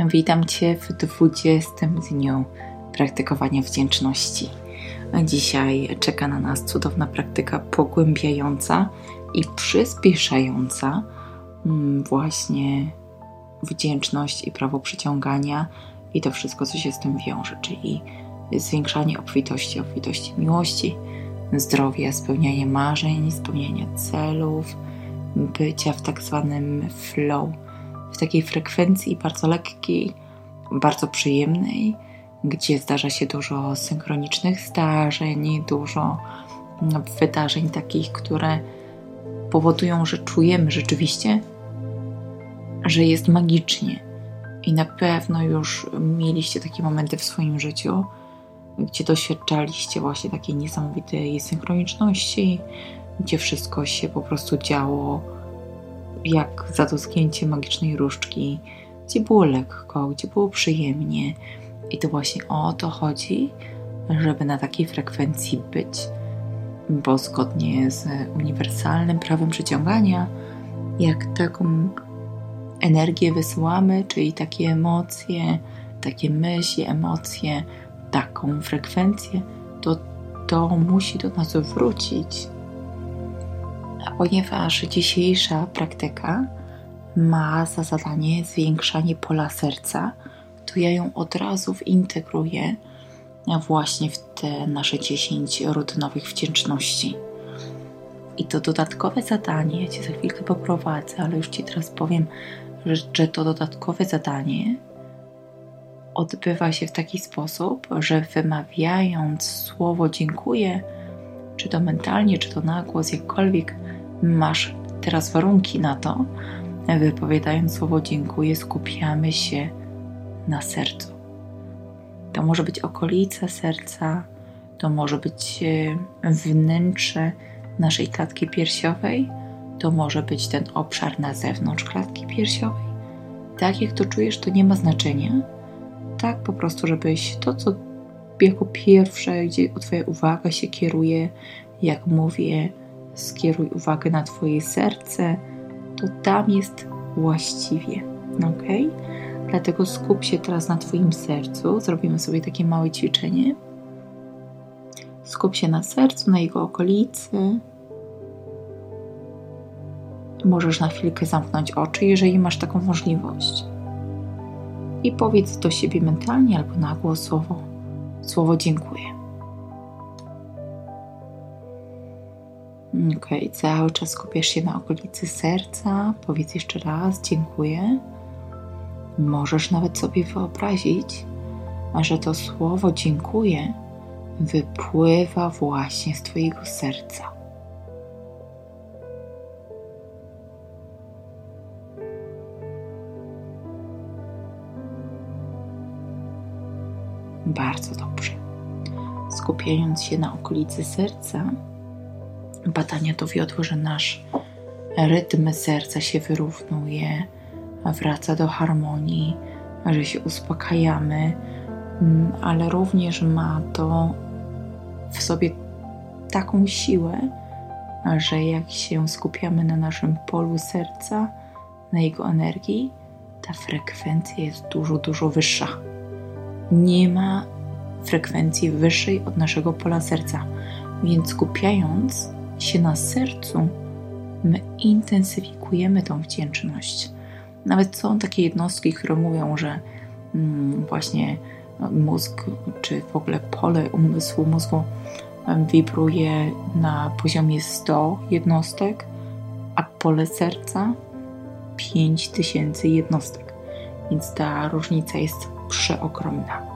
Witam Cię w 20 dniu praktykowania wdzięczności. Dzisiaj czeka na nas cudowna praktyka pogłębiająca i przyspieszająca mm, właśnie wdzięczność i prawo przyciągania i to wszystko, co się z tym wiąże, czyli zwiększanie obfitości, obfitości miłości, zdrowia, spełnianie marzeń, spełniania celów, bycia w tak zwanym flow w takiej frekwencji bardzo lekkiej, bardzo przyjemnej, gdzie zdarza się dużo synchronicznych zdarzeń, dużo wydarzeń takich, które powodują, że czujemy rzeczywiście, że jest magicznie. I na pewno już mieliście takie momenty w swoim życiu, gdzie doświadczaliście właśnie takiej niesamowitej synchroniczności, gdzie wszystko się po prostu działo jak za dotknięcie magicznej różdżki, gdzie było lekko, gdzie było przyjemnie. I to właśnie o to chodzi, żeby na takiej frekwencji być. Bo zgodnie z uniwersalnym prawem przyciągania, jak taką energię wysyłamy, czyli takie emocje, takie myśli, emocje, taką frekwencję, to to musi do nas wrócić ponieważ dzisiejsza praktyka ma za zadanie zwiększanie pola serca, to ja ją od razu integruję właśnie w te nasze 10 rutynowych wdzięczności. I to dodatkowe zadanie, ja Cię za chwilkę poprowadzę, ale już Ci teraz powiem, że to dodatkowe zadanie odbywa się w taki sposób, że wymawiając słowo dziękuję, czy to mentalnie, czy to na głos, jakkolwiek masz teraz warunki na to, wypowiadając słowo dziękuję, skupiamy się na sercu. To może być okolica serca, to może być e, wnętrze naszej klatki piersiowej, to może być ten obszar na zewnątrz klatki piersiowej. Tak jak to czujesz, to nie ma znaczenia. Tak po prostu, żebyś to, co jako pierwsze, gdzie Twoja uwaga się kieruje, jak mówię, skieruj uwagę na Twoje serce, to tam jest właściwie. Ok? Dlatego skup się teraz na Twoim sercu. Zrobimy sobie takie małe ćwiczenie. Skup się na sercu, na jego okolicy. Możesz na chwilkę zamknąć oczy, jeżeli masz taką możliwość. I powiedz do siebie mentalnie albo na głos słowo, dziękuję. Ok, cały czas skupiasz się na okolicy serca. Powiedz jeszcze raz dziękuję. Możesz nawet sobie wyobrazić, że to słowo dziękuję wypływa właśnie z Twojego serca. Bardzo dobrze. Skupiając się na okolicy serca, badania dowiodły, że nasz rytm serca się wyrównuje, wraca do harmonii, że się uspokajamy, mm, ale również ma to w sobie taką siłę, że jak się skupiamy na naszym polu serca, na jego energii, ta frekwencja jest dużo, dużo wyższa. Nie ma frekwencji wyższej od naszego pola serca, więc skupiając się na sercu, my intensyfikujemy tą wdzięczność. Nawet są takie jednostki, które mówią, że mm, właśnie mózg, czy w ogóle pole umysłu mózgu wibruje na poziomie 100 jednostek, a pole serca 5000 jednostek. Więc ta różnica jest przeogromna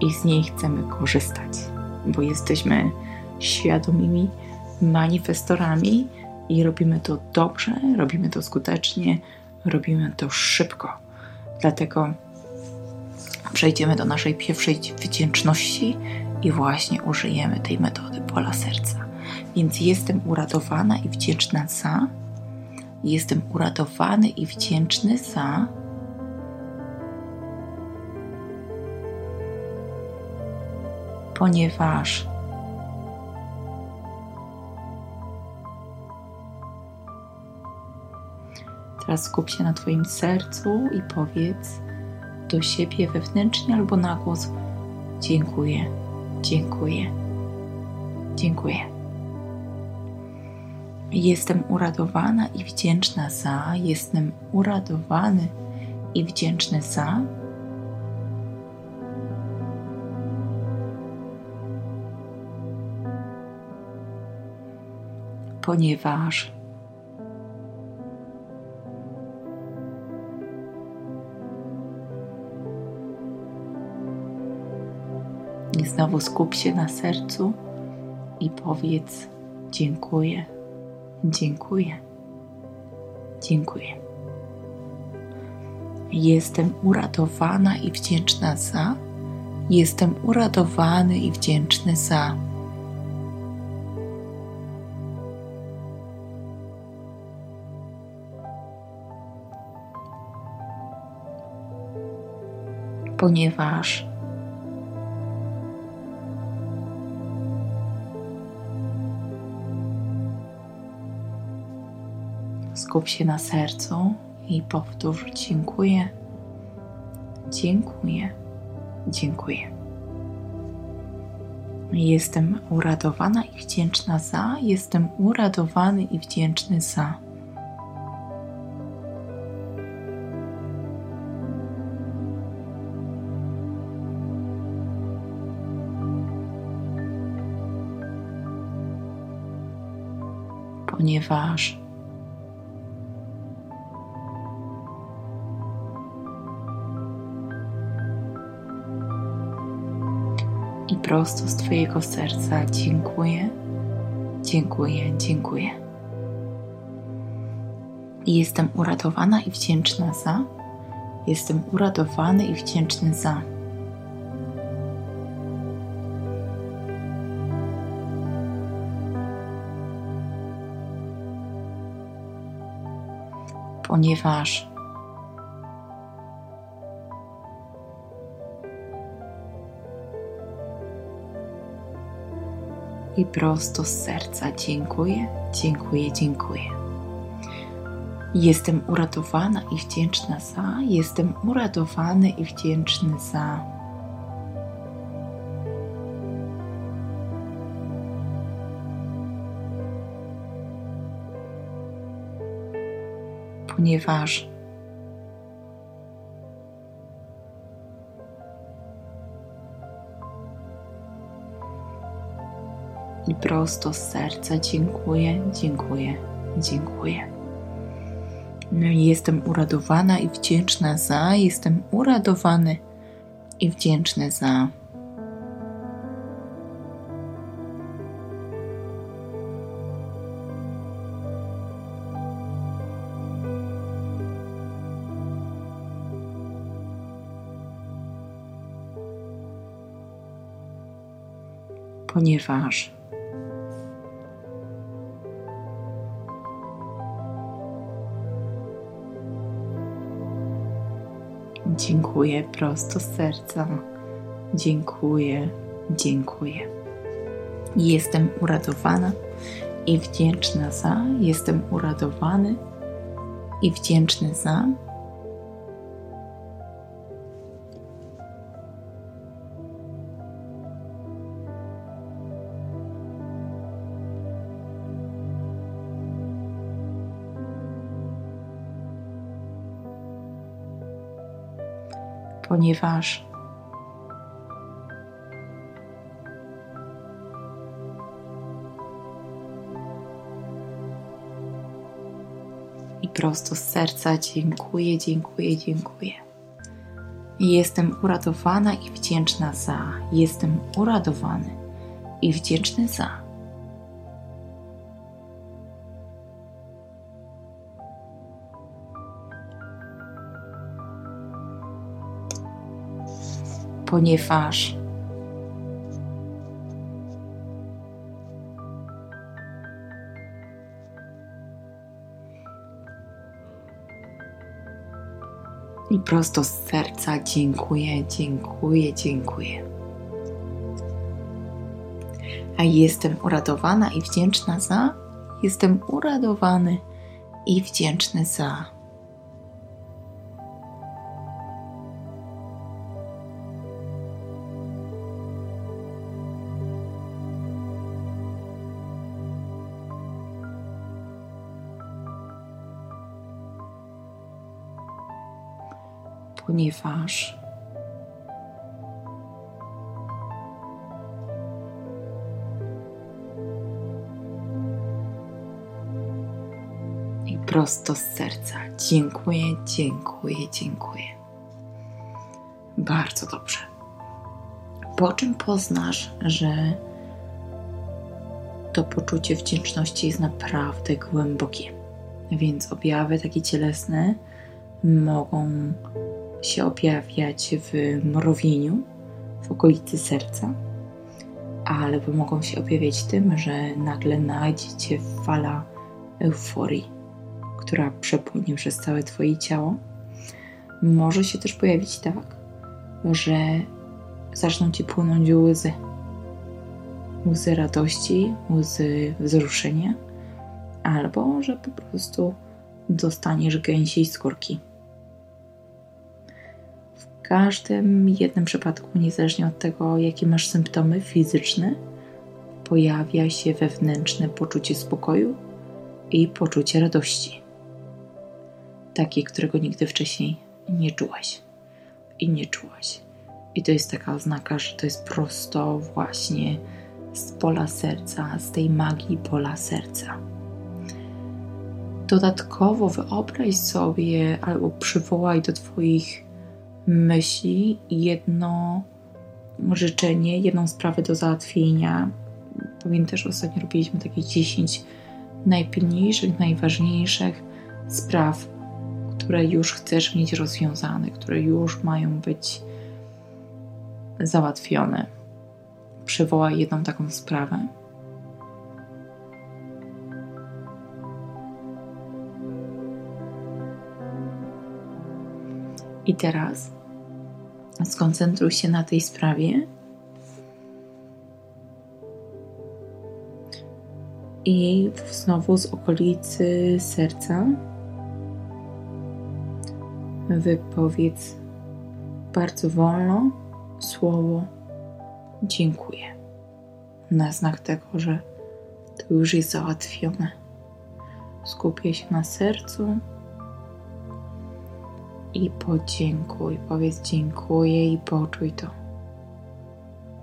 i z niej chcemy korzystać, bo jesteśmy świadomymi manifestorami i robimy to dobrze, robimy to skutecznie, robimy to szybko. Dlatego przejdziemy do naszej pierwszej wdzięczności i właśnie użyjemy tej metody pola serca. Więc jestem uradowana i wdzięczna za. Jestem uradowany i wdzięczny za. Ponieważ Teraz skup się na Twoim sercu i powiedz: do siebie wewnętrznie albo na głos: Dziękuję, dziękuję, dziękuję. Jestem uradowana i wdzięczna za, jestem uradowany i wdzięczny za. Ponieważ I znowu skup się na sercu i powiedz: Dziękuję, dziękuję, dziękuję. Jestem uradowana i wdzięczna za. Jestem uradowany i wdzięczny za. Ponieważ Skup się na sercu i powtórz: Dziękuję, dziękuję, dziękuję. Jestem uradowana i wdzięczna za, jestem uradowany i wdzięczny za. Ponieważ i prosto z Twojego serca dziękuję, dziękuję, dziękuję. I jestem uradowana i wdzięczna za. Jestem uradowany i wdzięczny za. Ponieważ i prosto z serca dziękuję, dziękuję, dziękuję. Jestem uradowana i wdzięczna za, jestem uradowany i wdzięczny za. Ponieważ i prosto z serca dziękuję, dziękuję, dziękuję. No jestem uradowana i wdzięczna za, jestem uradowany i wdzięczny za. Ponieważ Dziękuję prosto z serca. Dziękuję, dziękuję. Jestem uradowana i wdzięczna za. Jestem uradowany i wdzięczny za. Ponieważ i prosto z serca dziękuję, dziękuję, dziękuję. Jestem uradowana i wdzięczna za. Jestem uradowany i wdzięczny za. Ponieważ i prosto z serca dziękuję, dziękuję, dziękuję. A jestem uradowana i wdzięczna za, jestem uradowany i wdzięczny za. Ponieważ i prosto z serca dziękuję, dziękuję, dziękuję. Bardzo dobrze. Po czym poznasz, że to poczucie wdzięczności jest naprawdę głębokie. Więc objawy takie cielesne mogą się objawiać w mrowieniu, w okolicy serca, albo mogą się objawiać tym, że nagle najdzie cię fala euforii, która przepłynie przez całe Twoje ciało. Może się też pojawić tak, że zaczną Ci płynąć łzy. Łzy radości, łzy wzruszenia, albo że po prostu dostaniesz gęsiej skórki każdym jednym przypadku, niezależnie od tego, jakie masz symptomy fizyczne, pojawia się wewnętrzne poczucie spokoju i poczucie radości. Takie, którego nigdy wcześniej nie czułaś i nie czułaś. I to jest taka oznaka, że to jest prosto właśnie z pola serca, z tej magii pola serca. Dodatkowo wyobraź sobie albo przywołaj do Twoich myśli jedno życzenie, jedną sprawę do załatwienia. Pamiętasz, ostatnio robiliśmy takie 10 najpilniejszych, najważniejszych spraw, które już chcesz mieć rozwiązane, które już mają być załatwione. Przywołaj jedną taką sprawę. I teraz Skoncentruj się na tej sprawie. I znowu z okolicy serca wypowiedz bardzo wolno słowo dziękuję. Na znak tego, że to już jest załatwione. Skupię się na sercu i podziękuj. Powiedz dziękuję i poczuj to.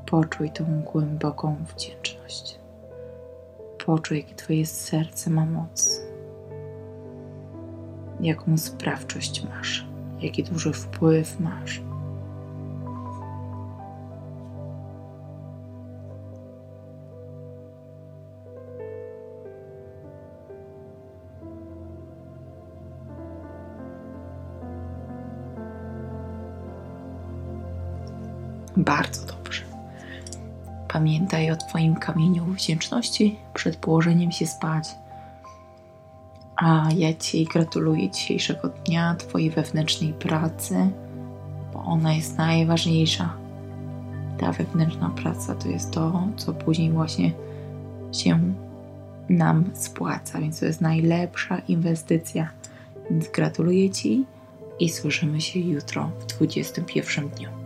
Poczuj tą głęboką wdzięczność. Poczuj, jakie Twoje serce ma moc. Jaką sprawczość masz, jaki duży wpływ masz Bardzo dobrze. Pamiętaj o Twoim kamieniu wdzięczności przed położeniem się spać. A ja Ci gratuluję dzisiejszego dnia, Twojej wewnętrznej pracy, bo ona jest najważniejsza. Ta wewnętrzna praca to jest to, co później właśnie się nam spłaca, więc to jest najlepsza inwestycja. Więc gratuluję Ci i słyszymy się jutro w 21 dniu.